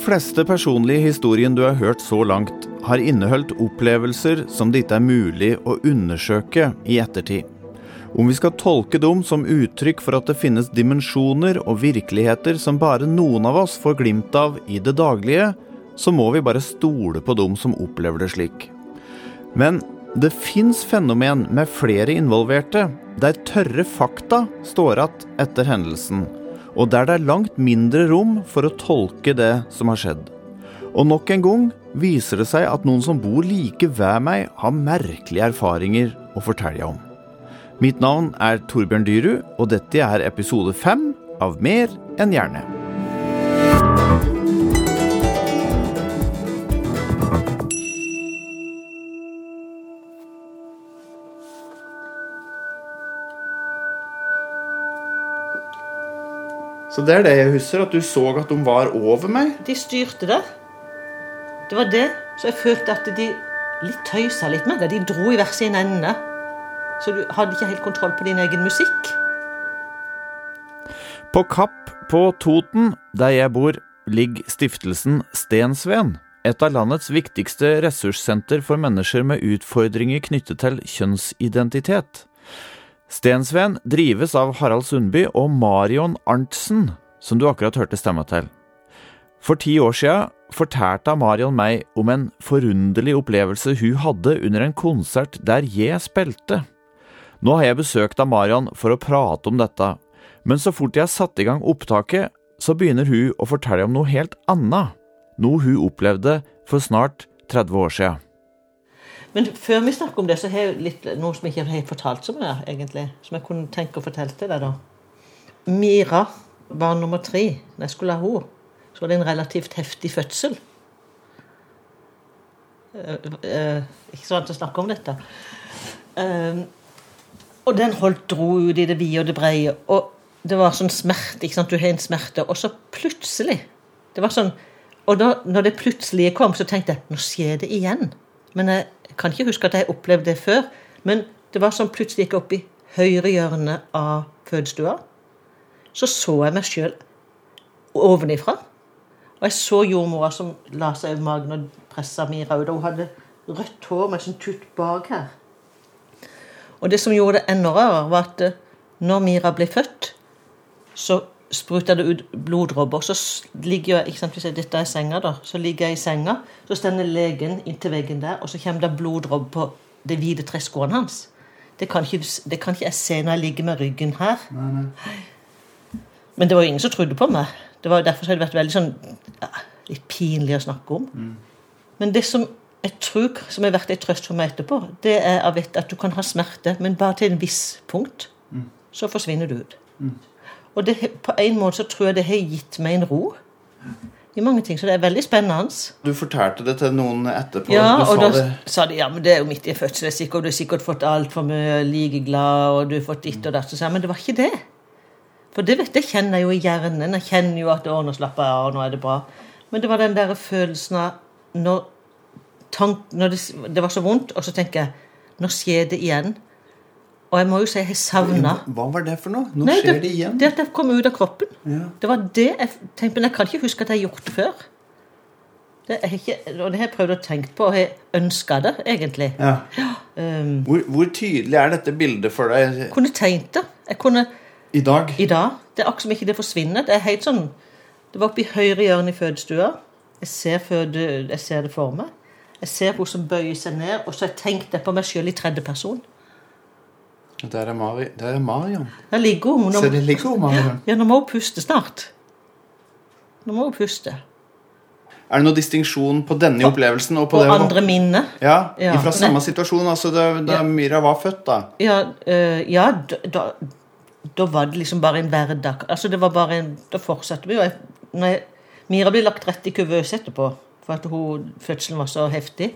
fleste personlige historien du har hørt så langt, har inneholdt opplevelser som det ikke er mulig å undersøke i ettertid. Om vi skal tolke dem som uttrykk for at det finnes dimensjoner og virkeligheter som bare noen av oss får glimt av i det daglige, så må vi bare stole på dem som opplever det slik. Men det fins fenomen med flere involverte, der tørre fakta står igjen etter hendelsen, og der det er langt mindre rom for å tolke det som har skjedd. Og nok en gang viser det seg at noen som bor like ved meg, har merkelige erfaringer å fortelle om. Mitt navn er Torbjørn Dyrud, og dette er episode fem av Mer enn gjerne. Så det er det jeg husker, at du så at de var over meg? De styrte det. Det var det. Så jeg følte at de litt tøysa litt med det. De dro i hver sin ende. Så du hadde ikke helt kontroll på din egen musikk. På Kapp på Toten, der jeg bor, ligger stiftelsen Stensveen. Et av landets viktigste ressurssenter for mennesker med utfordringer knyttet til kjønnsidentitet. Stensveen drives av Harald Sundby og Marion Arntzen, som du akkurat hørte stemma til. For ti år siden fortalte Marion meg om en forunderlig opplevelse hun hadde under en konsert der jeg spilte. Nå har jeg besøkt av Marion for å prate om dette, men så fort jeg satte i gang opptaket, så begynner hun å fortelle om noe helt annet, noe hun opplevde for snart 30 år siden. Men før vi snakker om det, så har jeg litt, noe som jeg ikke har fortalt så mye, egentlig. Som jeg kunne tenke å fortelle til deg, da. Mira var nummer tre. Når jeg skulle ha henne, så var det en relativt heftig fødsel. Uh, uh, ikke så vant til å snakke om dette. Uh, og den holdt dro ut i det vide og det breie. Og det var sånn smerte. ikke sant? Du har en smerte. Og så plutselig det var sånn, Og da når det plutselige kom, så tenkte jeg nå skjer det igjen. Men jeg kan ikke huske at jeg opplevde det før. Men det var som plutselig gikk opp i høyre hjørne av fødestua. Så så jeg meg sjøl ovenifra. Og jeg så jordmora som la seg over magen og pressa Mira ut. Og hun hadde rødt hår med sånn tutt bak her. Og det som gjorde det enda rarere, var at eh, når Mira ble født, så spruta det ut bloddråper. Så ligger jeg, ikke sant, hvis jeg, dette er senga, da, så ligger jeg i senga, så stender legen inntil veggen der, og så kommer det bloddråper på de hvite treskoene hans. Det kan, ikke, det kan, ikke, jeg se når jeg ligger med ryggen her. Nei, nei. Men det var jo ingen som trodde på meg. Det var Derfor har det vært veldig sånn ja, litt pinlig å snakke om. Mm. Men det som jeg tror som har vært en trøst for meg etterpå, det er at du kan ha smerte, men bare til en viss punkt. Mm. Så forsvinner du ut. Mm. Og det, på en måte så tror jeg det har gitt meg en ro i mange ting. Så det er veldig spennende. Du fortalte det til noen etterpå? Ja, og da det. sa de ja, men det er jo midt i fødsel, og du har sikkert fått altfor mye likeglad, og du har fått ditt og datt. Men det var ikke det. For det, det kjenner jeg jo i hjernen. Jeg kjenner jo at å, nå slapper jeg av, nå er det bra. Men det var den der følelsen av når, tank, når det, det var så vondt, og så tenker jeg nå skjer det igjen. Og jeg må jo si jeg har savna Hva var det for noe? Nå Nei, skjer det, det igjen. Det at jeg kom ut av kroppen. Ja. Det var det jeg tenkte, Men jeg kan ikke huske at jeg har gjort det før. Det er ikke, og det har jeg prøvd å tenke på, og jeg ønska det, egentlig. Ja. Ja, um, hvor, hvor, tydelig er dette bildet for deg? Jeg kunne tegnet det. Jeg kunne, I dag? I dag. Det er akkurat som ikke det forsvinner. Det er helt sånn Det var oppe i høyre hjørne i fødestua. Jeg ser, føde, jeg ser det for meg. Jeg ser hun som bøyer seg ned, og så har jeg tenkt det på meg sjøl i tredje person. Der er, Mari, der er Marion. Der ligger hun. Se, det ligger hun, Marion. Ja, nå må hun puste snart. Nå må hun puste. Er det noen distinksjon på denne opplevelsen og på, og det andre minnet? Ja, ja. Fra samme Nei. situasjon, altså da, da ja. Myra var født, da? Ja, øh, ja da, da, var det liksom bare en hverdag. Altså, det var bare en Da fortsatte vi jo. Myra ble lagt rett i kuvøse etterpå, for at hun, fødselen var så heftig.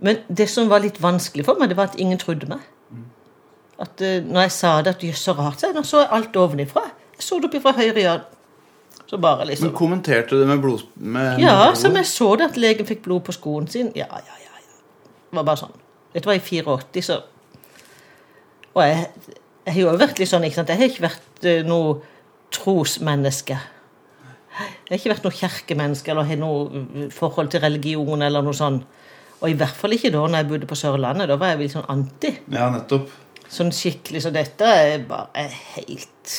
Men det som var litt vanskelig for meg, det var at ingen trodde meg. At uh, når jeg sa det, at jøss, så rart, så så jeg alt ovenifra. Jeg så det opp fra høyre hjørne. Så bare liksom Men kommenterte du det med blod? Med ja, blod? som jeg så det, at legen fikk blod på skoen sin. Ja, ja, ja. ja. Det var bare sånn. Dette var i 84, så Og jeg, jeg har jo vært litt sånn, ikke sant. Jeg har ikke vært uh, noe trosmenneske. Jeg har ikke vært noe kirkemenneske eller har noe forhold til religion eller noe sånn. Og i hvert fall ikke da når jeg bodde på Sørlandet. Da var jeg litt sånn anti. Ja, nettopp. Sånn skikkelig så dette er bare helt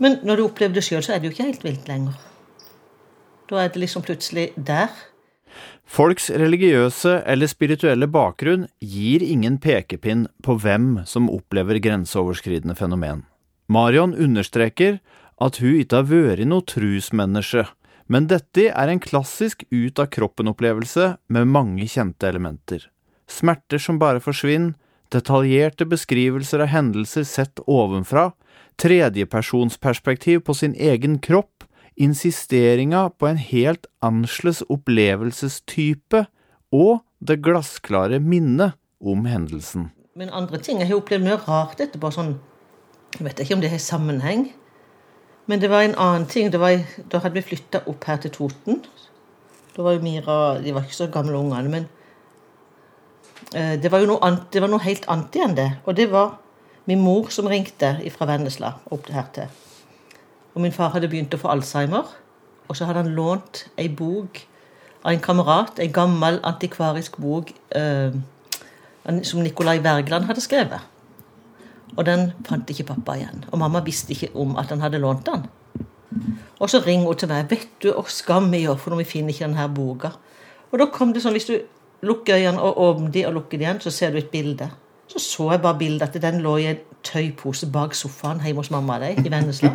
Men når du opplever det sjøl, så er det jo ikke helt vilt lenger. Da er det liksom plutselig der. Folks religiøse eller spirituelle bakgrunn gir ingen pekepinn på hvem som opplever grenseoverskridende fenomen. Marion understreker at hun ikke har vært noe trusmenneske, men dette er en klassisk ut-av-kroppen-opplevelse med mange kjente elementer. Smerter som bare forsvinner, detaljerte beskrivelser av hendelser sett ovenfra, tredjepersonsperspektiv på sin egen kropp, insisteringa på en helt annerledes opplevelsestype og det glassklare minnet om hendelsen. Men andre ting Jeg har opplevd mye rart etterpå. sånn, Jeg vet ikke om det har sammenheng. Men det var en annen ting. Var, da hadde vi flytta opp her til Toten. Da var jo Mira De var ikke så gamle ungene, men det var jo noe, annet, var noe helt annet enn det. Og det var min mor som ringte fra Vennesla opp her til. Og min far hadde begynt å få alzheimer. Og så hadde han lånt ei bok av en kamerat, ei gammel antikvarisk bok eh, som Nicolai Wergeland hadde skrevet. Og den fant ikke pappa igjen. Og mamma visste ikke om at han hadde lånt den. Og så ringer hun til meg. 'Vet du hva skam vi gjør for når vi finner ikke denne boka?' Og da kom det sånn, Hvis du lukker øynene og åpner de og lukker de igjen, så ser du et bilde. Så så jeg bare bildet at den lå i en tøypose bak sofaen hjemme hos mamma og deg i Vennesla.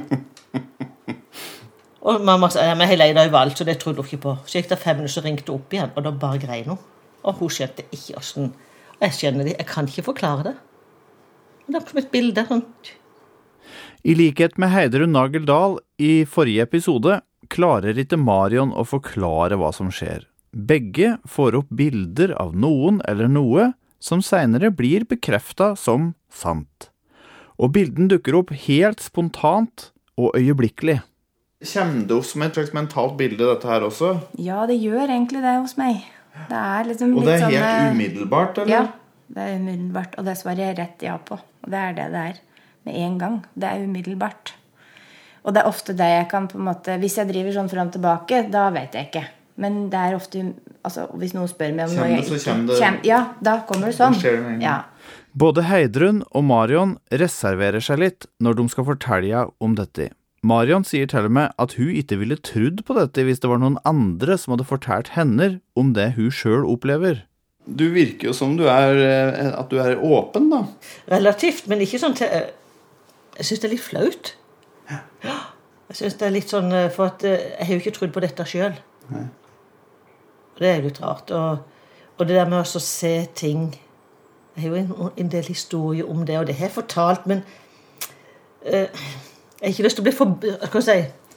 Og mamma sa ja, men jeg leide overalt, så det trodde hun ikke på. Så gikk det fem minutter, så ringte hun opp igjen, og da bare grein hun. Og hun skjønte ikke åssen Jeg skjønner det, jeg kan ikke forklare det. Det er som et bilde. Sånn. I likhet med Heidrun Nagel i forrige episode klarer ikke Marion å forklare hva som skjer. Begge får opp bilder av noen eller noe som seinere blir bekrefta som sant. Og bilden dukker opp helt spontant og øyeblikkelig. Kommer det opp som et slags mentalt bilde, dette her også? Ja, det gjør egentlig det hos meg. Det liksom og det er helt sånne... umiddelbart, eller? Ja, det er umiddelbart, og det svarer jeg rett ja på. Og det er det det er. Med en gang. Det er umiddelbart. Og det er ofte det jeg kan på en måte Hvis jeg driver sånn fram og tilbake, da vet jeg ikke. Men det er ofte altså, Hvis noen spør meg om noe jeg ikke kommer Ja, da kommer det sånn. Ja. Både Heidrun og Marion reserverer seg litt når de skal fortelle om dette. Marion sier til og med at hun ikke ville trodd på dette hvis det var noen andre som hadde fortalt henne om det hun sjøl opplever. Du virker jo som du er, eh, at du er åpen, da. Relativt, men ikke sånn til eh, Jeg syns det er litt flaut. Ja. Jeg synes det er litt sånn, eh, For at jeg har jo ikke trodd på dette sjøl. Det er jo litt rart. Og, og, det der med å se ting Jeg har jo en, en del historier om det, og det har jeg fortalt, men uh, jeg har ikke lyst til å bli for Hva skal jeg si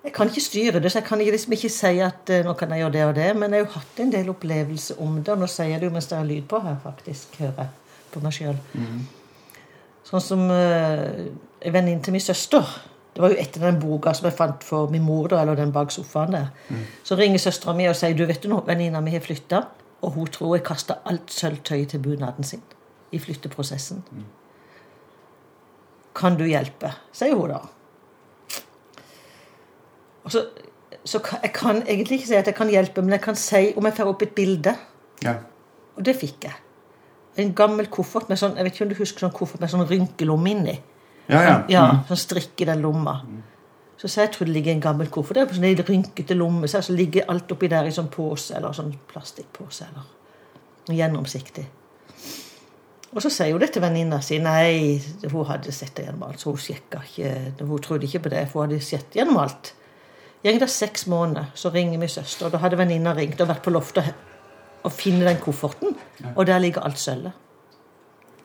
jeg kan ikke styre det, så jeg kan liksom ikke si at uh, nå kan jeg gjøre det og det. Men jeg har jo hatt en del opplevelser om det, og nå sier jeg det jo mens det er lyd på her, faktisk. Hører jeg på meg sjøl. Mm. Sånn som uh, en venninne til min søster. Det var jo etter den boka som jeg fant for min mor, da, eller den bak sofaen der. Mm. Så ringer søstera mi og sier du vet du nå, venninna mi har flytta, og hun tror jeg kasta alt sølvtøyet til bunaden sin i flytteprosessen. Mm. Kan du hjelpe? sier hun da. Og så, så Jeg kan egentlig ikke si at jeg kan hjelpe, men jeg kan si om jeg får opp et bilde. Ja. Og det fikk jeg. En gammel koffert med sånn jeg vet ikke om du husker sånn koffert med sånn rynkelomme inni. Ja, ja. ja mm. Sånn strikk i den lomma. Så, sa jeg tror det ligger en gammel koffert der på sånn rynkete lomme. Så, så ligger alt oppi der i sånn pose, eller sånn plastikkpose. eller Gjennomsiktig. Og så sier hun det til venninna si. Nei, hun hadde sett det gjennom alt. Så hun sjekka ikke. Hun trodde ikke på det, for hun hadde sett gjennom alt. Går det seks måneder, så ringer min søster. og Da hadde venninna ringt og vært på loftet og funnet den kofferten. Og der ligger alt sølvet.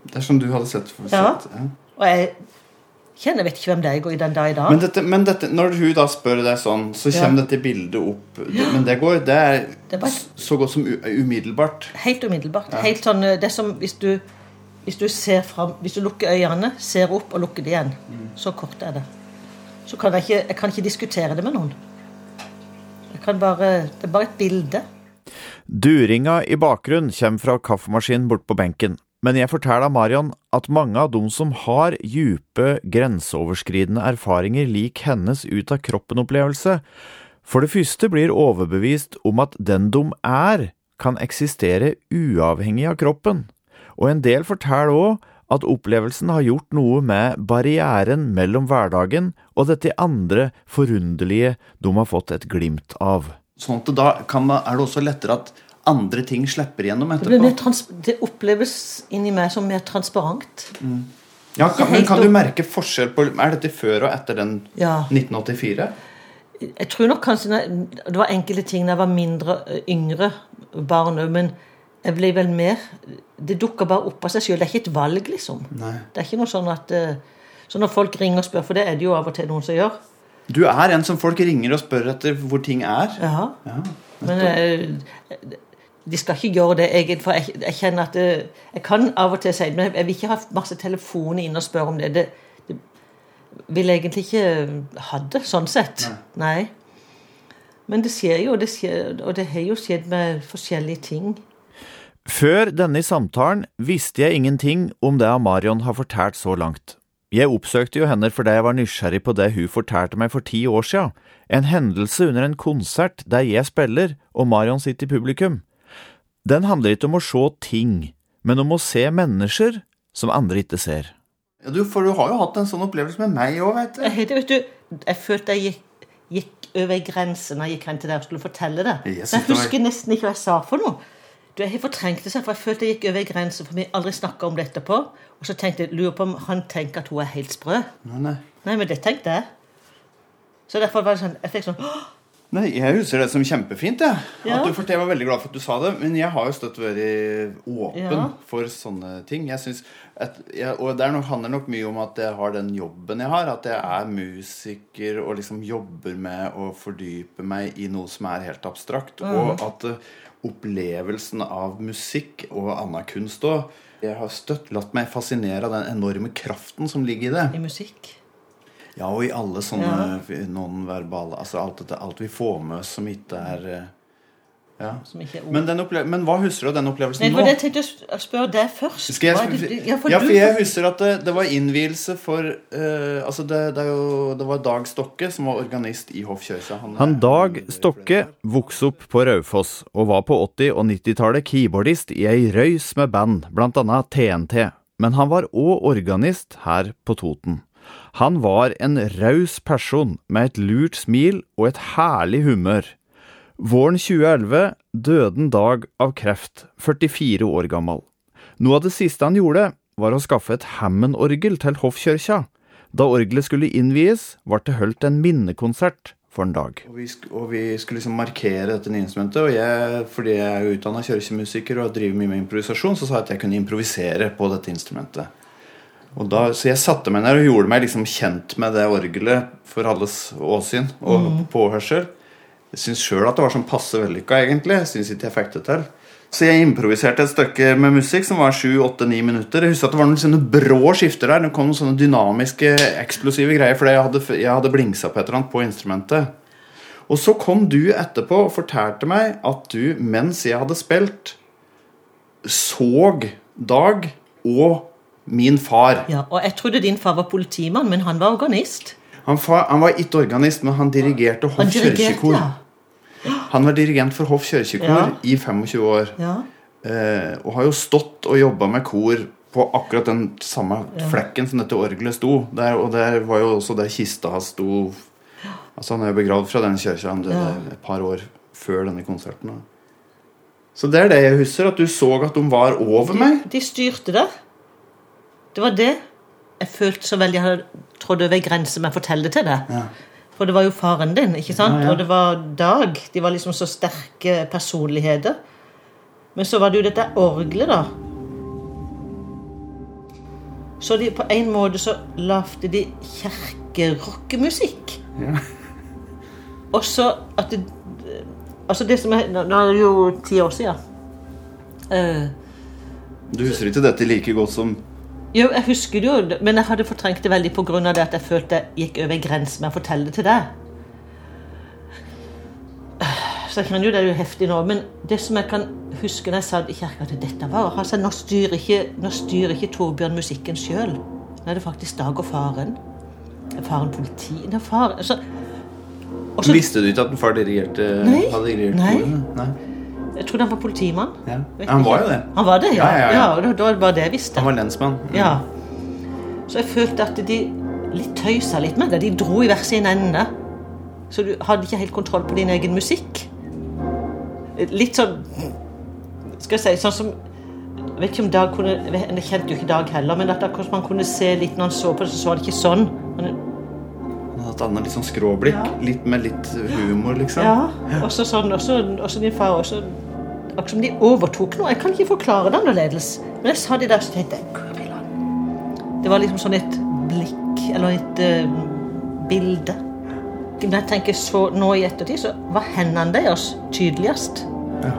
Det er som du hadde sett for ja. ja. Og jeg kjenner, vet ikke hvem det er i den dag i dag. Men, dette, men dette, når hun da spør deg sånn, så kommer ja. dette bildet opp. Ja. Men det går Det er, det er så godt som umiddelbart. Helt umiddelbart. Helt sånn, det er som hvis du, hvis du ser fram Hvis du lukker øynene, ser opp og lukker det igjen. Mm. Så kort er det så kan jeg ikke, jeg kan ikke diskutere det med noen. Jeg kan bare, det er bare et bilde. Duringa i bakgrunnen kommer fra kaffemaskinen bort på benken. Men jeg forteller Marion at mange av dem som har djupe, grenseoverskridende erfaringer lik hennes ut av kroppen-opplevelse, for det første blir overbevist om at den de er, kan eksistere uavhengig av kroppen, og en del forteller òg at opplevelsen har gjort noe med barrieren mellom hverdagen og dette andre forunderlige de har fått et glimt av. Sånn at da kan, er det også lettere at andre ting slipper igjennom Det, etterpå. trans det oppleves inni meg som mer transparent. Ja, kan, men kan du merke forskjell på Er dette før og etter den Ja. 1984? Jeg tror nok kanskje Det var enkelte ting da jeg var mindre eh, yngre barn òg, men jeg ble vel mer Det dukka bare opp av seg sjøl. Det er ikke et valg, liksom. Nei. Det er ikke noe sånn at eh, Så når folk ringer og spør, for det er det jo av og til noen som gjør Du er en som folk ringer og spør etter hvor ting er. Ja. Ja. Men eh, de skal ikke gjøre det, jeg, for jeg, jeg kjenner at det, Jeg kan av og til si det, men jeg vil ikke ha masse telefoner inn og spørre om det. Det, det vil jeg egentlig ikke ha det, sånn sett. Nei. Men det skjer jo, det skjer, og det har jo skjedd med forskjellige ting. Før denne samtalen visste jeg ingenting om det Marion har fortalt så langt. Jeg oppsøkte jo henne fordi jeg var nysgjerrig på det hun fortalte meg for ti år siden, en hendelse under en konsert der jeg spiller og Marion sitter i publikum. Den handler ikke om å se ting, men om å se mennesker som andre ikke ser. Ja, du, for du har jo hatt en sånn opplevelse med meg òg, vet du. Jeg, vet du, jeg følte jeg gikk, gikk over grensen da jeg gikk hen til deg og skulle fortelle det. Jeg Så jeg husker nesten ikke hva jeg sa for noe. Du, Jeg har fortrengt det, for jeg følte jeg gikk over grensen, for vi aldri snakka om det etterpå. Og så tenkte jeg, lurer på om han tenker at hun er helt sprø. Nei, nei. Nei, men det tenkte jeg. Så derfor var det sånn, jeg fikk sånn «Åh!» Nei, Jeg husker det som kjempefint. Ja. At du jeg var veldig glad for at du sa det. Men jeg har jo støtt vært åpen Ja. for sånne ting. Jeg at jeg, Og det er nok, handler nok mye om at jeg har den jobben jeg har. At jeg er musiker og liksom jobber med å fordype meg i noe som er helt abstrakt. Og at eh, opplevelsen av musikk og annen kunst òg Jeg har støtt latt meg fascinere av den enorme kraften som ligger i det. i musikk. Ja, og i alle sånne nonverbale Altså alt, dette, alt vi får med oss som ikke er eh, Ja. Som ikke er. Men, den opple men hva husker du av den opplevelsen Nei, nå? jeg tenkte å spørre deg først. Skal jeg, ja, for ja, for jeg husker at det, det var innvielse for uh, Altså, det, det, er jo, det var Dag Stokke som var organist i hoffkjøsa. Han, Han Dag Stokke vokste opp på Raufoss og var på 80- og 90-tallet keyboardist i ei røys med band, blant annet TNT, men han var òg organist her på Toten. Han var en raus person med et lurt smil og et herlig humør. Våren 2011 døde en Dag av kreft, 44 år gammel. Noe av det siste han gjorde, var å skaffe et Hammond-orgel til Hoffkirka. Da orgelet skulle innvies, ble det holdt en minnekonsert for en dag. Og vi, og vi skulle liksom markere dette nye instrumentet. Og jeg, fordi jeg er utdanna kirkemusiker og driver mye med improvisasjon, så sa jeg at jeg kunne improvisere på dette instrumentet. Da, så jeg satte meg ned og gjorde meg liksom kjent med det orgelet for alles åsyn og påhørsel. Jeg syns sjøl at det var sånn passe vellykka, egentlig. Jeg syns ikke jeg fikk det til. Så jeg improviserte et stykke med musikk som var 7-8-9 minutter. Jeg husker at det var noen sånne brå skifter der. Det kom noen sånne dynamiske, eksplosive greier. Fordi jeg hadde, jeg hadde blingsa på et eller annet på instrumentet. Og så kom du etterpå og fortalte meg at du, mens jeg hadde spilt, såg Dag og min far. Ja, og jeg trodde din far var politimann, men han var organist. Han, far, han var ikke organist, men han dirigerte Hoff kirkekor. ja. Han var dirigent for Hoff kirkekor Ja. i 25 år. Ja. Eh, og har jo stått og jobba med kor på akkurat den samme flekken som dette orgelet sto. Der, og der var jo også der kista hans sto Altså Han er jo begravd fra den kirka et par år før denne konserten. Så det er det jeg husker, at du så at de var over meg. De styrte det. Det var det. Jeg følte så veldig jeg hadde trådt over ei grense med å fortelle det til deg. Ja. For det var jo faren din, ikke sant? Ja, ja. Og det var Dag. De var liksom så sterke personligheter. Men så var det jo dette orgelet, da. Så de, på en måte så lagde de kirkerockemusikk. Ja. Og så at det Altså det som er Nå er det jo ti år siden. Uh, Du husker ikke dette like godt som Jo, jeg husker det jo, men jeg hadde fortrengt det veldig pga. det at jeg følte jeg gikk over en grense med å fortelle det til deg. så jeg kjenner jo det er jo heftig nå, men det som jeg kan huske da jeg satt i kirka til dette var altså, Nå styrer ikke, nå styrer ikke Torbjørn musikken sjøl. Nå er det faktisk Dag og faren. Faren politi Nei, faren altså, Visste du ikke at en far dirigerte, Nei. hadde dirigert Nei. korene? Nei. Jeg trodde han var politimann. Ja. Han var jo det. Han var det, ja. Ja, ja, da, da var det bare det jeg visste. Han var lensmann. Mm. Ja. Så jeg følte at de litt tøysa litt med det. De dro i hver sin ende. Så du hadde ikke helt kontroll på din egen musikk. Litt sånn Skal jeg si sånn som Jeg vet ikke om Dag kunne Jeg kjente jo ikke Dag heller, men at man kunne se litt når han så på det, så var det ikke sånn. Men, Han hadde et annet litt sånn skråblikk. Ja. Litt med litt humor, liksom. ja, også sånn, også, også din far også Akkurat som de overtok noe. Jeg kan ikke forklare det annerledes. Men jeg sa de der, så tenkte jeg Det var liksom sånn et blikk, eller et uh, bilde. Når jeg tenker så nå i ettertid, så var hendene deres tydeligst. Ja.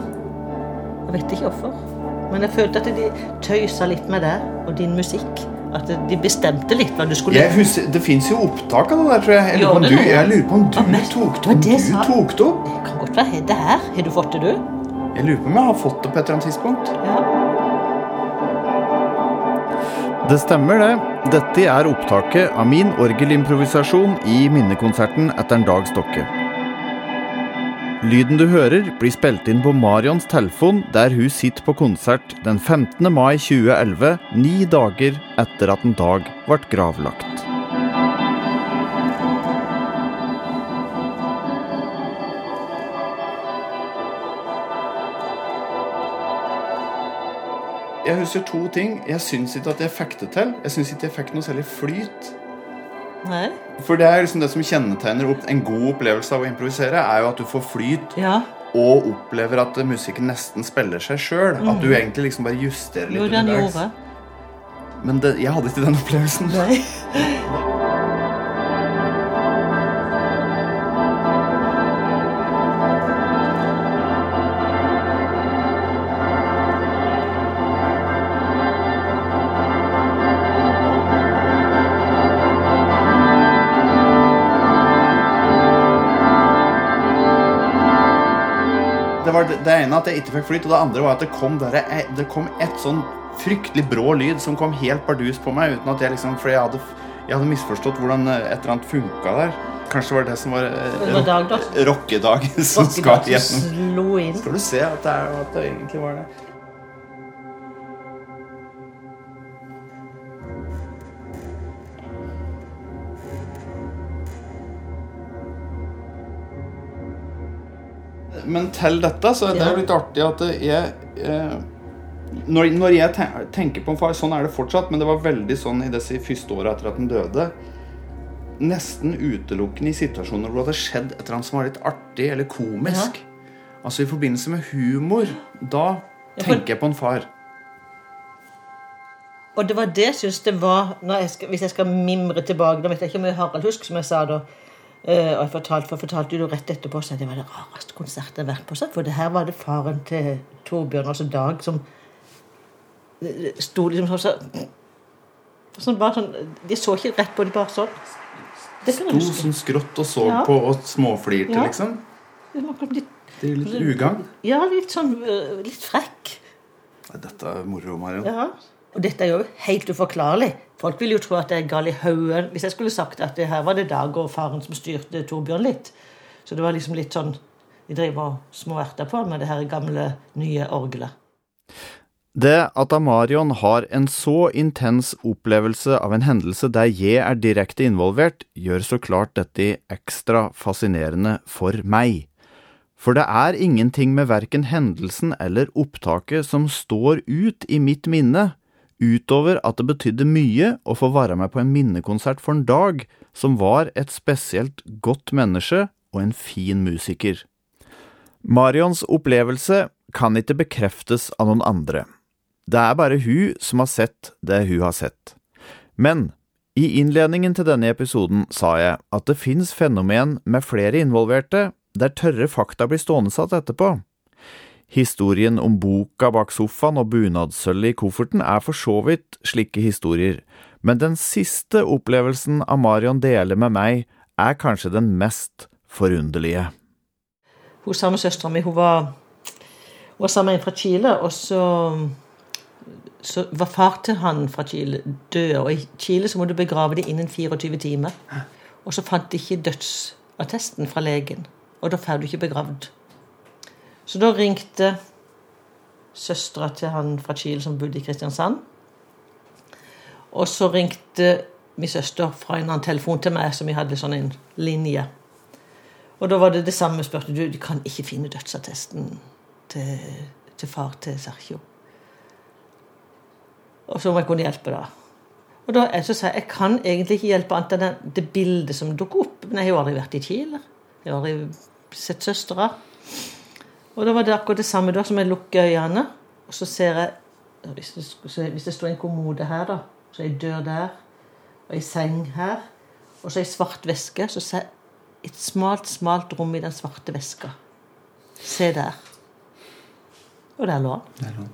Jeg vet ikke hvorfor. Men jeg følte at de tøysa litt med det og din musikk. At de bestemte litt hva du skulle Jeg husker, det fins jo opptak av det der, tror jeg. På om du, jeg lurer på om du men- tok det Du tok det opp. Det kan godt være det her. Har du fått det, du? Jeg lurer på om jeg har fått det på et eller annet tidspunkt. Ja. Det stemmer, det. Dette er opptaket av min orgelimprovisasjon i minnekonserten etter en Dag Stokke. Lyden du hører, blir spilt inn på Marions telefon, der hun sitter på konsert den 15. mai 2011, ni dager etter at en dag ble gravlagt. Jeg husker to ting. Jeg syns ikke at jeg fikk det til. Jeg syns ikke jeg fikk noe særlig flyt. Nei? For det er liksom det som kjennetegner opp en god opplevelse av å improvisere, er jo at du får flyt Ja. og opplever at musikken nesten spiller seg sjøl. At du egentlig liksom bare justerer litt Jo, den. Men det, jeg hadde ikke den opplevelsen. Nei. Det ene at jeg ikke fikk flyt, og det andre var at det kom, der, det kom et sånn fryktelig brå lyd som kom helt bardus på meg, uten at jeg liksom For jeg hadde, jeg hadde misforstått hvordan eh, et eller annet funka der. Kanskje det var det som var eh, rockedag som skal gjennom. Skal du se at det, er, at det egentlig var det. Men til dette så er det Ja. jo litt artig at jeg eh, når, når jeg tenker på en far, sånn er det fortsatt, men det var veldig sånn i disse første åra etter at han døde. Nesten utelukkende i situasjoner hvor det hadde skjedd et eller annet som var litt artig eller komisk. Altså i forbindelse med humor. Da tenker jeg på en far. Og det var det jeg syns det var jeg skal, Hvis jeg skal mimre tilbake Nå vet jeg ikke om jeg har Harald Husk, som jeg sa da. Eh, og jeg fortalte, for fortalte jo rett etterpå at det var det rareste konsertet jeg har vært på. For det her var det faren til Torbjørn, altså Dag, som eh, sto liksom sånn så, sånn, sånn De så ikke rett på det, bare sånn. Det Sto sånn skrått og så Ja. på og småflirte, Ja. liksom. Det er jo litt, Det er litt ugagn. ja, litt sånn eh, litt frekk. Dette er moro, Marion. Ja. Og dette er jo helt uforklarlig. Folk vil jo tro at jeg er gal i hodet hvis jeg skulle sagt at det her var det Dag og faren som styrte Torbjørn litt. Så det var liksom litt sånn Vi driver og småerter på med det her gamle, nye orgelet. Det at Amarion har en så intens opplevelse av en hendelse der jeg er direkte involvert, gjør så klart dette ekstra fascinerende for meg. For det er ingenting med verken hendelsen eller opptaket som står ut i mitt minne, utover at det betydde mye å få være med på en minnekonsert for en dag som var et spesielt godt menneske og en fin musiker. Marions opplevelse kan ikke bekreftes av noen andre. Det er bare hun som har sett det hun har sett. Men i innledningen til denne episoden sa jeg at det fins fenomen med flere involverte, der tørre fakta blir stående satt etterpå. Historien om boka bak sofaen og bunadssølvet i kofferten er for så vidt slike historier, men den siste opplevelsen Amarion deler med meg, er kanskje den mest forunderlige. hun samme søstera mi hun var, hun var sammen med en fra Chile, og så, så var far til han fra Chile død. Og i Chile så må du begrave det innen 24 timer. Og så fant de ikke dødsattesten fra legen. Og da får du ikke begravd. Så da ringte søstera til han fra Chile som bodde i Kristiansand. Og så ringte min søster fra en annen telefon til meg, som vi hadde sånn en linje. Og da var det det samme spørsmålet. Du, du kan ikke finne dødsattesten til, til far til Sergio. Og så må jeg kunne hjelpe, da. Og da jeg, så sa jeg Jeg kan egentlig ikke hjelpe annet enn det bildet som dukker opp. Men jeg har jo aldri vært i Chile. Jeg har aldri sett søstera. Og da var det akkurat det samme da som jeg lukker øynene, og så ser jeg Hvis det, hvis det står en kommode her, da, så er ei dør der, og ei seng her, og så ei svart veske, så ser jeg et smalt, smalt rom i den svarte veska. Se der. Og der lå han.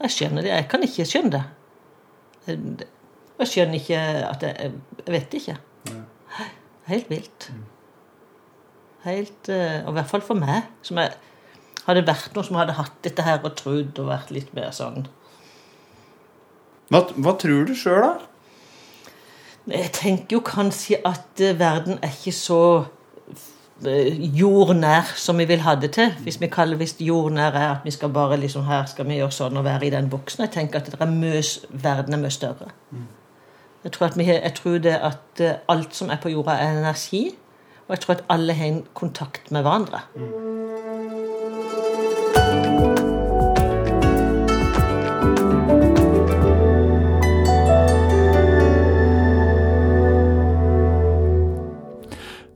Jeg skjønner det. Jeg kan ikke skjønne det. Jeg skjønner ikke at jeg Jeg vet ikke. Helt vilt. Helt Og i hvert fall for meg, som jeg hadde vært noen som hadde hatt dette her og trodd og vært litt mer sånn Hva, hva tror du sjøl, da? Jeg tenker jo kanskje at verden er ikke så jordnær som vi vil ha det til. Hvis vi kaller hvis jordnær er at vi skal bare liksom her skal vi gjøre sånn og være i den boksen. Jeg tenker at det er mye, verden er mye større. Jeg tror, at vi, jeg tror det at alt som er på jorda, er energi. Og jeg tror at alle har en kontakt med hverandre.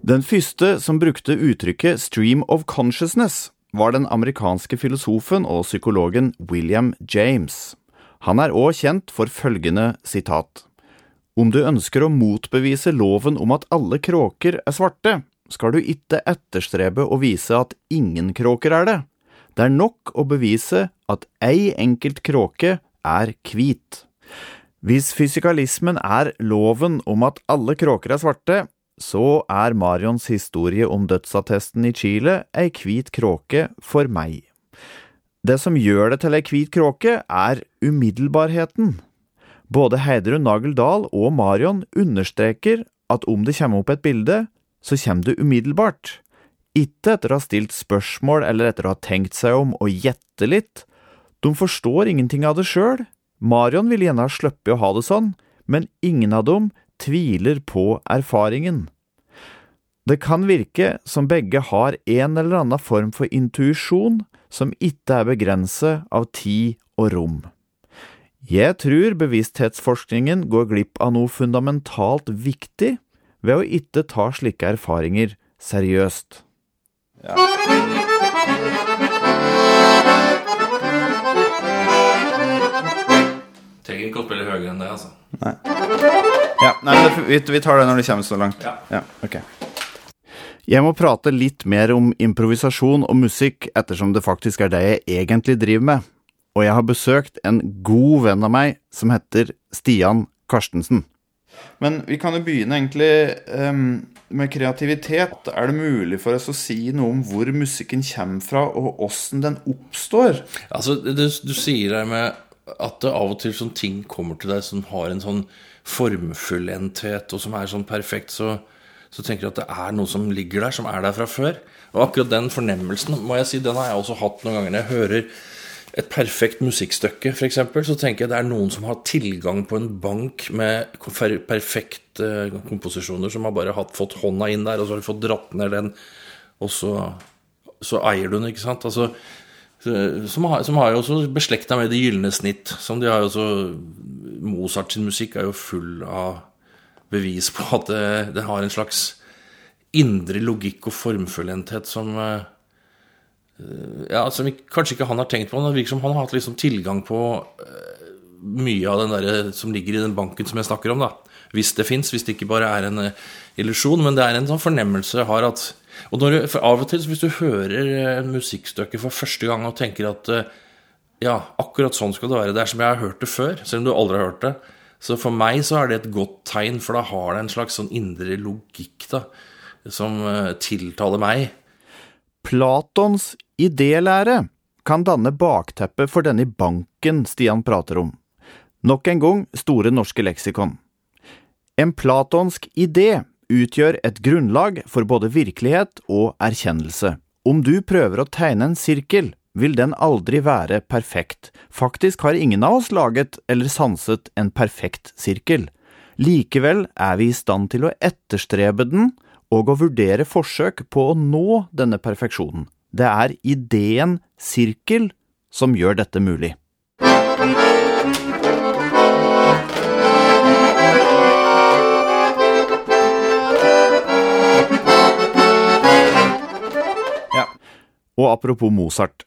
Den første som brukte uttrykket 'stream of consciousness', var den amerikanske filosofen og psykologen William James. Han er òg kjent for følgende sitat. Om du ønsker å motbevise loven om at alle kråker er svarte, skal du ikke etterstrebe å vise at ingen kråker er det. Det er nok å bevise at ei enkelt kråke er hvit. Hvis fysikalismen er loven om at alle kråker er svarte, så er Marions historie om dødsattesten i Chile ei hvit kråke for meg. Det som gjør det til ei hvit kråke, er umiddelbarheten. Både Heidrun Nagel Dahl og Marion understreker at om det kommer opp et bilde, så kommer det umiddelbart. Ikke etter å ha stilt spørsmål eller etter å ha tenkt seg om og gjette litt. De forstår ingenting av det sjøl. Marion vil gjerne ha sluppet å ha det sånn, men ingen av dem tviler på erfaringen. Det kan virke som begge har en eller annen form for intuisjon som ikke er begrenset av tid og rom. Jeg tror bevissthetsforskningen går glipp av noe fundamentalt viktig ved å ikke ta slike erfaringer seriøst. Ja. Trenger ikke å spille høyere enn det, altså. Nei. Ja, nei, men det, vi, vi tar det når det kommer så langt. Ja. ja ok. Jeg må prate litt mer om improvisasjon og musikk ettersom det faktisk er det jeg egentlig driver med, og jeg har besøkt en god venn av meg som heter Stian Karstensen. Men vi kan jo begynne egentlig um, med kreativitet. Er det mulig for oss å si noe om hvor musikken kommer fra, og åssen den oppstår? Altså, du, du sier det med at det av og til sånn ting kommer til deg som har en sånn formfullendthet, og som er sånn perfekt, så, så tenker du at det er noe som ligger der, som er der fra før. Og akkurat den fornemmelsen må jeg si, den har jeg også hatt noen ganger. Når jeg hører et perfekt musikkstykke, f.eks., så tenker jeg det er noen som har tilgang på en bank med perfekte komposisjoner, som har bare hatt, fått hånda inn der, og så har de fått dratt ned den, og så, så eier du den, ikke sant. Altså, som har, som har jo også beslekta med Det gylne snitt. Som de har jo også Mozart sin musikk er jo full av bevis på at det, det har en slags indre logikk og formfullendthet som ja, som kanskje ikke han har tenkt på. Men det virker som han har hatt liksom tilgang på mye av den der som ligger i den banken som jeg snakker om. da Hvis det fins, hvis det ikke bare er en illusjon. Men det er en sånn fornemmelse jeg har at og for Av og til, hvis du hører en musikkstykke for første gang og tenker at ja, akkurat sånn skal det være, det er som jeg har hørt det før, selv om du aldri har hørt det, så for meg så er det et godt tegn, for da har det en slags sånn indre logikk da, som tiltaler meg. Platons idélære kan danne bakteppet for denne banken Stian prater om. Nok en gang Store norske leksikon. En platonsk idé utgjør et grunnlag for både virkelighet og erkjennelse. Om du prøver å tegne en sirkel, vil den aldri være perfekt. Faktisk har ingen av oss laget eller sanset en perfekt sirkel. Likevel er vi i stand til å etterstrebe den og å vurdere forsøk på å nå denne perfeksjonen. Det er ideen sirkel som gjør dette mulig. Og apropos Mozart.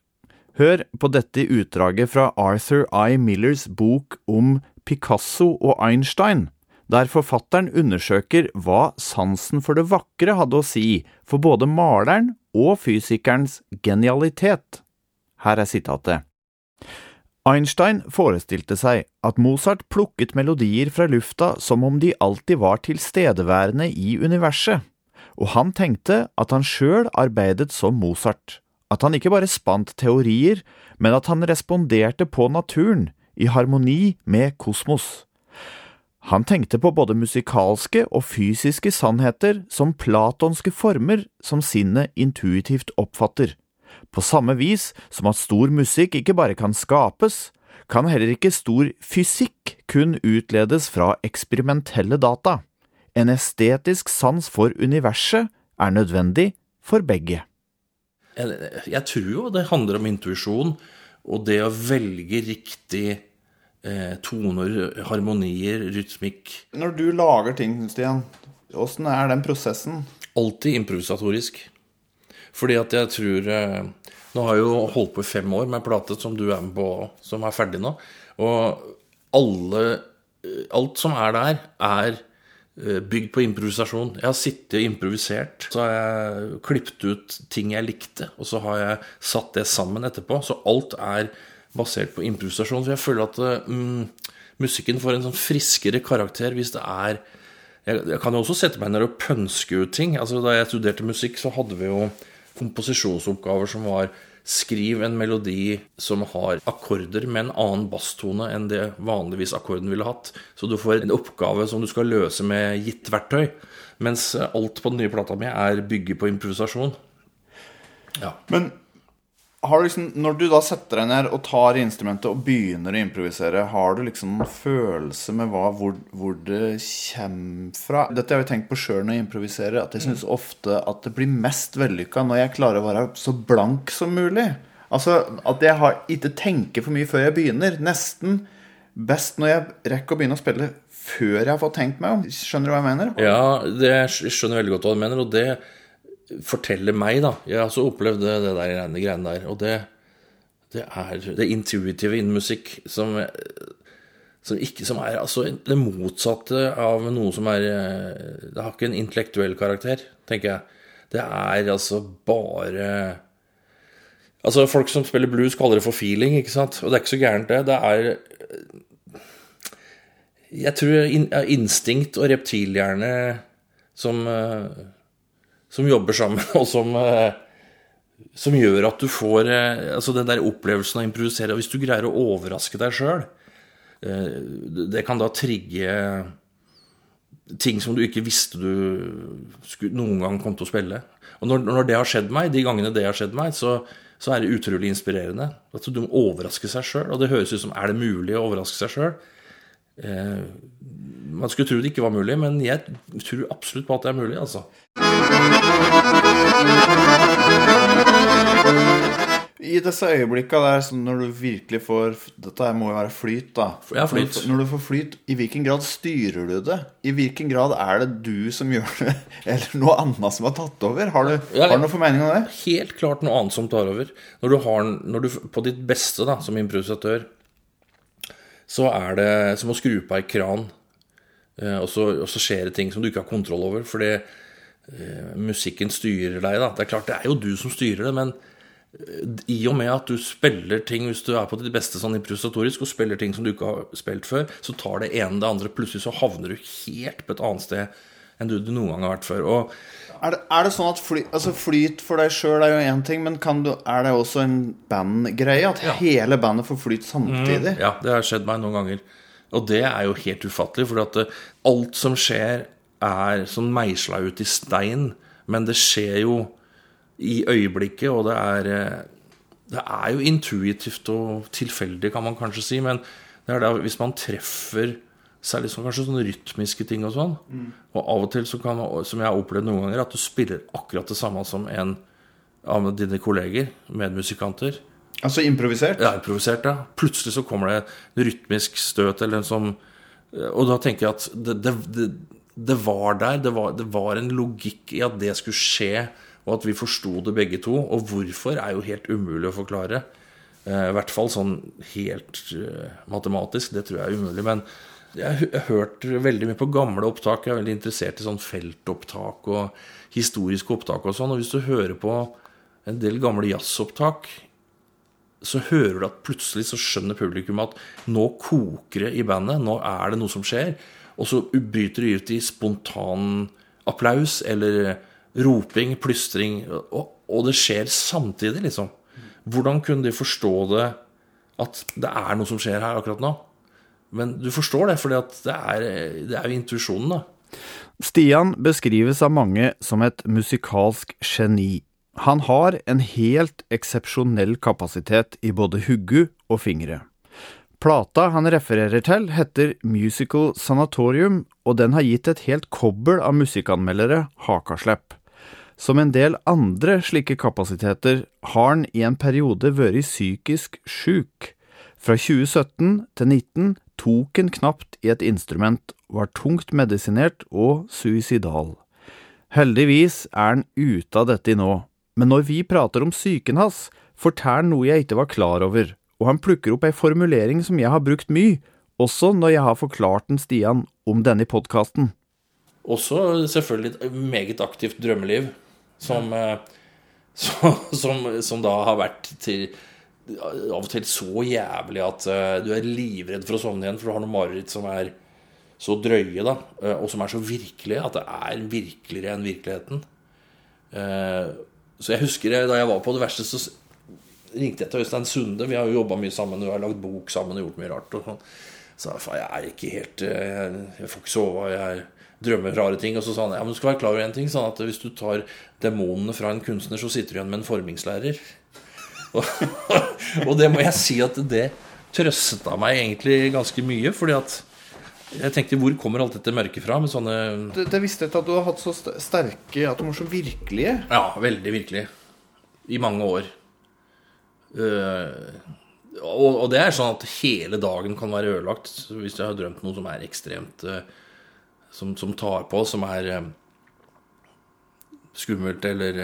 Hør på dette utdraget fra Arthur I. Millers bok om Picasso og Einstein, der forfatteren undersøker hva sansen for det vakre hadde å si for både maleren og fysikerens genialitet. Her er sitatet. Einstein forestilte seg at Mozart plukket melodier fra lufta som om de alltid var tilstedeværende i universet, og han tenkte at han sjøl arbeidet som Mozart, at han ikke bare spant teorier, men at han responderte på naturen, i harmoni med kosmos. Han tenkte på både musikalske og fysiske sannheter som platonske former som sinnet intuitivt oppfatter. På samme vis som at stor musikk ikke bare kan skapes, kan heller ikke stor fysikk kun utledes fra eksperimentelle data. En estetisk sans for universet er nødvendig for begge. Jeg, tror jo det handler om intuisjon og det å velge riktig eh, toner, harmonier, rytmikk. Når du lager ting, Stian, åssen er den prosessen? Alltid improvisatorisk. Fordi at jeg tror eh, Nå har jeg jo holdt på i fem år med plate som du er med på, som er ferdig nå. Og alle eh, Alt som er der, er bygd på improvisasjon. Jeg har sittet og improvisert. Så har jeg klippet ut ting jeg likte, og så har jeg satt det sammen etterpå. Så alt er basert på improvisasjon. For jeg føler at mm, musikken får en sånn friskere karakter hvis det er jeg, jeg kan jo også sette meg ned og pønske ut ting. Altså Da jeg studerte musikk, så hadde vi jo komposisjonsoppgaver som var Skriv en melodi som har akkorder med en annen basstone enn det vanligvis akkorden ville hatt. Så du får en oppgave som du skal løse med gitt verktøy. Mens alt på den nye plata mi er bygget på improvisasjon. Ja. Men liksom, når du da setter deg ned og tar instrumentet og begynner å improvisere, har du liksom en følelse med hva, hvor, hvor det kommer fra? Dette har jeg tenkt på sjøl når jeg improviserer, at jeg syns ofte at det blir mest vellykka når jeg klarer å være så blank som mulig. Altså at jeg har, ikke tenker for mye før jeg begynner. Nesten best når jeg rekker å begynne å spille før jeg har fått tenkt meg om. Skjønner du hva jeg mener? Ja, det, jeg skjønner veldig godt hva du mener. og det forteller meg, da Jeg har også opplevd det, det der greiene, der. Og det, det er det intuitive innen musikk som, som, ikke, som er altså det motsatte av noe som er Det har ikke en intellektuell karakter, tenker jeg. Det er altså bare Altså, folk som spiller blues, kaller det for feeling, ikke sant? Og det er ikke så gærent, det. Det er Jeg tror instinkt og reptilhjerne som som jobber sammen, og som, eh, som gjør at du får eh, altså den der opplevelsen av å improvisere. Og hvis du greier å overraske deg sjøl, eh, det kan da trigge ting som du ikke visste du noen gang kom til å spille. Og når, når, det har skjedd meg, de gangene det har skjedd meg, så, så er det utrolig inspirerende. At du må overraske seg sjøl. Og det høres ut som er det mulig å overraske seg sjøl? Eh, man skulle tro det ikke var mulig, men jeg tror absolutt på at det er mulig, altså. I disse øyeblikka der når du virkelig får Dette må jo være flyt, da. Ja, flyt. Når, du får flyt, i hvilken grad styrer du det? I hvilken grad er det du som gjør det, eller noe annet som har tatt over? Har du, ja, har du noe formening om det? Helt klart noe annet som tar over. Når du, har, når du på ditt beste da, som improvisatør, så er det som å skru på ei kran, eh, og så, og så skjer det ting som du ikke har kontroll over. Fordi Eh, musikken styrer deg, da. Det er klart, det er jo du som styrer det, men eh, i og med at du spiller ting hvis du er på ditt beste sånn improvisatorisk, og spiller ting som du ikke har spilt før, så tar det ene det andre. Plutselig så havner du helt på et annet sted enn du, du noen gang har vært før. Og Er det, er det sånn at fly, altså flyt for deg sjøl er jo én ting, men kan du, er det også en bandgreie? At hele bandet får flyt samtidig? Ja, det har skjedd meg noen ganger. Og det er jo helt ufattelig, for at eh, alt som skjer, er sånn meisla ut i stein. Men det skjer jo i øyeblikket, og det er eh, Det er jo intuitivt og tilfeldig, kan man kanskje si. Men det er da hvis man treffer Særlig så kanskje sånne rytmiske ting og sånn. Og av og til, så kan, som jeg har opplevd noen ganger, at du spiller akkurat det samme som en av dine kolleger, medmusikanter. Altså improvisert? Ja, improvisert, ja. Plutselig så kommer det en rytmisk støt eller en sånn Og da tenker jeg at det, det, det, det var der. Det var, det var en logikk i at det skulle skje, og at vi forsto det begge to. Og hvorfor er jo helt umulig å forklare. Eh, I hvert fall sånn helt eh, matematisk. Det tror jeg er umulig. Men jeg har hørt veldig mye på gamle opptak. Jeg er veldig interessert i sånn feltopptak og historiske opptak og sånn. Og hvis du hører på en del gamle jazzopptak, så hører du at plutselig så skjønner publikum at nå koker det i bandet, nå er det noe som skjer. Og så bryter de ut i spontan applaus eller roping, plystring, og, og det skjer samtidig, liksom. Hvordan kunne de forstå det, at det er noe som skjer her akkurat nå? Men du forstår det, for det, er- jo intuisjonen, da. Stian beskrives av mange som et musikalsk geni. Han har en helt eksepsjonell kapasitet i både huggu og fingre. Plata han refererer til, heter Musical Sanatorium, og den har gitt et helt kobbel av musikkanmeldere hakaslepp. Som en del andre slike kapasiteter har han i en periode vært psykisk sjuk. Fra 2017 til 2019 tok en knapt i et instrument, var tungt medisinert og suicidal. Heldigvis er han ute av dette nå, men når vi prater om psyken hans, forteller han noe jeg ikke var klar over, og han plukker opp ei formulering som jeg har brukt mye, også når jeg har forklart den Stian om denne podkasten. Også selvfølgelig et meget aktivt drømmeliv, som, eh, så, som, som da har vært til av og til så jævlig at uh, du er livredd for å sovne igjen, for du har noen mareritt som er så drøye, da, uh, og som er så virkelige at det er virkeligere enn virkeligheten. Uh, Så jeg husker da jeg var på det verste, så ringte jeg til Øystein Sunde. Vi har jo jobba mye sammen, vi har lagd bok sammen og gjort mye rart. Og sånn. Så jeg sa jeg er ikke helt Jeg, jeg får ikke sove, jeg drømmer rare ting. Og så sa han ja, men du skal være klar over en ting, sånn at hvis du tar demonene fra en kunstner, så sitter du igjen med en formingslærer. Og, og det må jeg si at det trøsta meg egentlig ganske mye, fordi at jeg tenkte hvor kommer alt dette mørket fra? Med sånne Det, det visste jeg ikke at du har hatt så sterke At de var så virkelige. Ja, veldig virkelig. I mange år. Uh, og, og det er sånn at hele dagen kan være ødelagt hvis jeg har drømt noe som er ekstremt uh, som, som tar på, som er uh, skummelt eller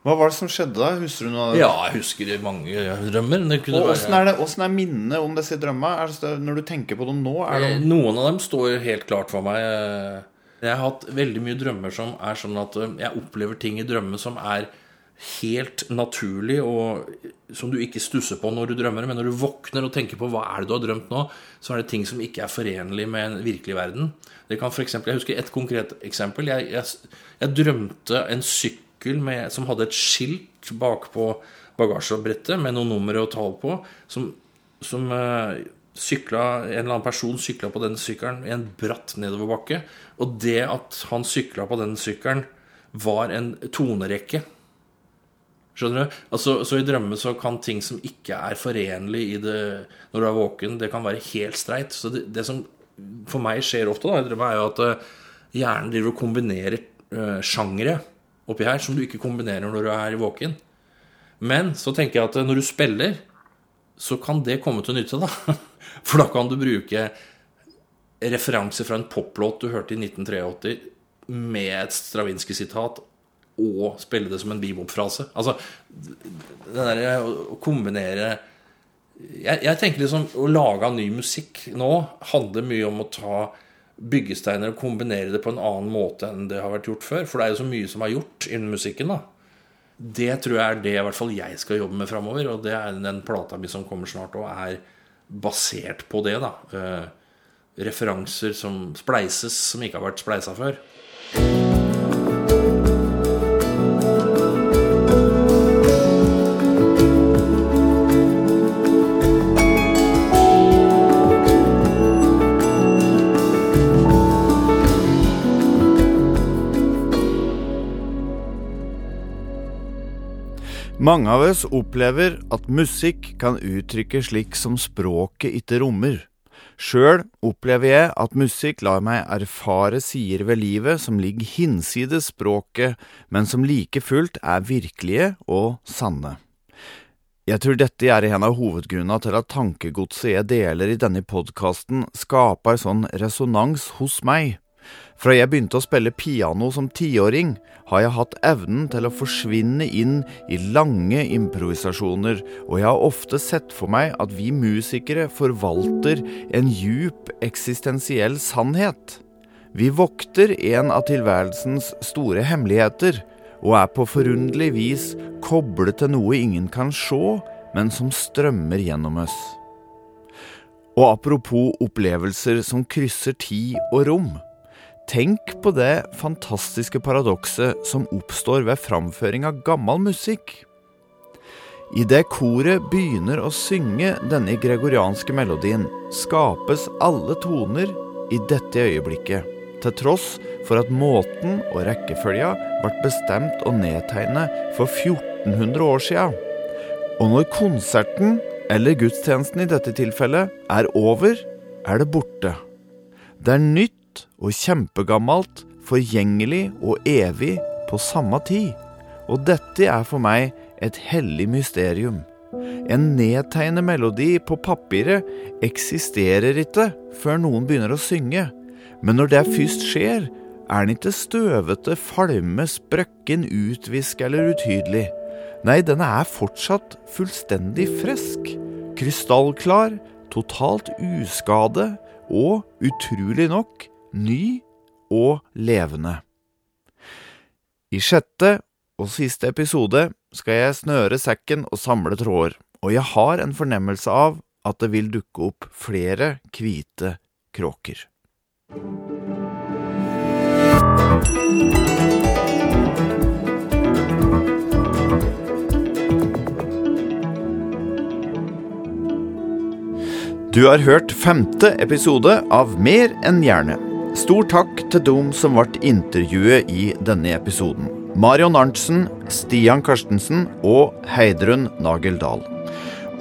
Hva var det som skjedde da? Husker du noe av det? Ja, jeg husker mange drømmer. Det Og åssen er, er minnet om disse drømmene? Når du tenker på dem nå, er de Eh, Noen av dem står helt klart for meg. eh. Jeg har hatt veldig mye drømmer som er sånn at eh, jeg opplever ting i drømmene som er helt naturlig, og som du ikke stusser på når du drømmer. Men når du våkner og tenker på hva er det du har drømt nå, så er det ting som ikke er forenlig med en virkelig verden. Det kan for eksempel, Jeg husker et konkret eksempel. Jeg, jeg, jeg drømte en sykkel med, som hadde et skilt bakpå bagasjebrettet med noen numre og tall på, som, som uh, sykla, en eller annen person sykla på den sykkelen i en bratt nedoverbakke. Og det at han sykla på den sykkelen, var en tonerekke. Skjønner du? Altså, så i drømme så kan ting som ikke er forenlig i det når du er våken, det kan være helt streit. Så det, det som for meg skjer ofte da, i drømme, er jo at eh, hjernen driver og kombinerer uh, sjangere oppi her som du ikke kombinerer når du er våken. Men så tenker jeg at eh, når du spiller, så kan det komme til nytte, da. For da kan du bruke referanser fra en poplåt du hørte i 1983 med et Stravinskij-sitat og spille det som en bebop-frase. Altså, det derre å kombinere jeg, jeg tenker liksom å lage ny musikk nå handler mye om å ta byggesteiner og kombinere det på en annen måte enn det har vært gjort før. For det er jo så mye som er gjort innen musikken. da Det tror jeg er det i hvert fall jeg skal jobbe med framover. Og det er den plata mi som kommer snart, og er basert på det. da eh, Referanser som spleises, som ikke har vært spleisa før. Mange av oss opplever at musikk kan uttrykke slik som språket ikke rommer. Sjøl opplever jeg at musikk lar meg erfare sider ved livet som ligger hinsides språket, men som like fullt er virkelige og sanne. Jeg tror dette er en av hovedgrunnene til at tankegodset jeg deler i denne podkasten, skaper sånn resonans hos meg. Fra jeg begynte å spille piano som tiåring, har jeg hatt evnen til å forsvinne inn i lange improvisasjoner, og jeg har ofte sett for meg at vi musikere forvalter en djup eksistensiell sannhet. Vi vokter en av tilværelsens store hemmeligheter, og er på forunderlig vis koblet til noe ingen kan se, men som strømmer gjennom oss. Og apropos opplevelser som krysser tid og rom. Tenk på det fantastiske paradokset som oppstår ved framføring av gammel musikk. Idet koret begynner å synge denne gregorianske melodien, skapes alle toner i dette øyeblikket, til tross for at måten og rekkefølga ble bestemt og nedtegnet for 1400 år sia. Og når konserten, eller gudstjenesten i dette tilfellet, er over, er det borte. Det er nytt og kjempegammelt, forgjengelig og evig på samme tid. Og dette er for meg et hellig mysterium. En nedtegnet melodi på papiret eksisterer ikke før noen begynner å synge. Men når det først skjer, er den ikke støvete, falme, sprøkken, utvisk eller utydelig. Nei, den er fortsatt fullstendig frisk, krystallklar, totalt uskade og, utrolig nok, ny og levende. I sjette og siste episode skal jeg snøre sekken og samle tråder, og jeg har en fornemmelse av at det vil dukke opp flere hvite kråker. Du har hørt femte episode av Mer enn gjerne. Stor takk til dem som ble intervjuet i denne episoden. Marion Arntzen, Stian Karstensen og Heidrun Nageldal.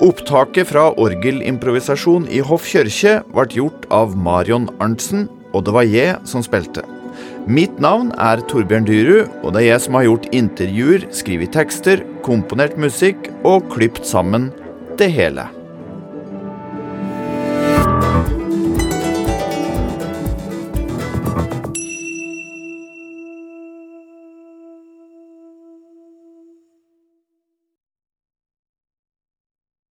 Opptaket fra orgelimprovisasjon i Hoff kirke ble gjort av Marion Arntzen, og det var jeg som spilte. Mitt navn er Torbjørn Dyrud, og det er jeg som har gjort intervjuer, skrevet tekster, komponert musikk og klipt sammen det hele.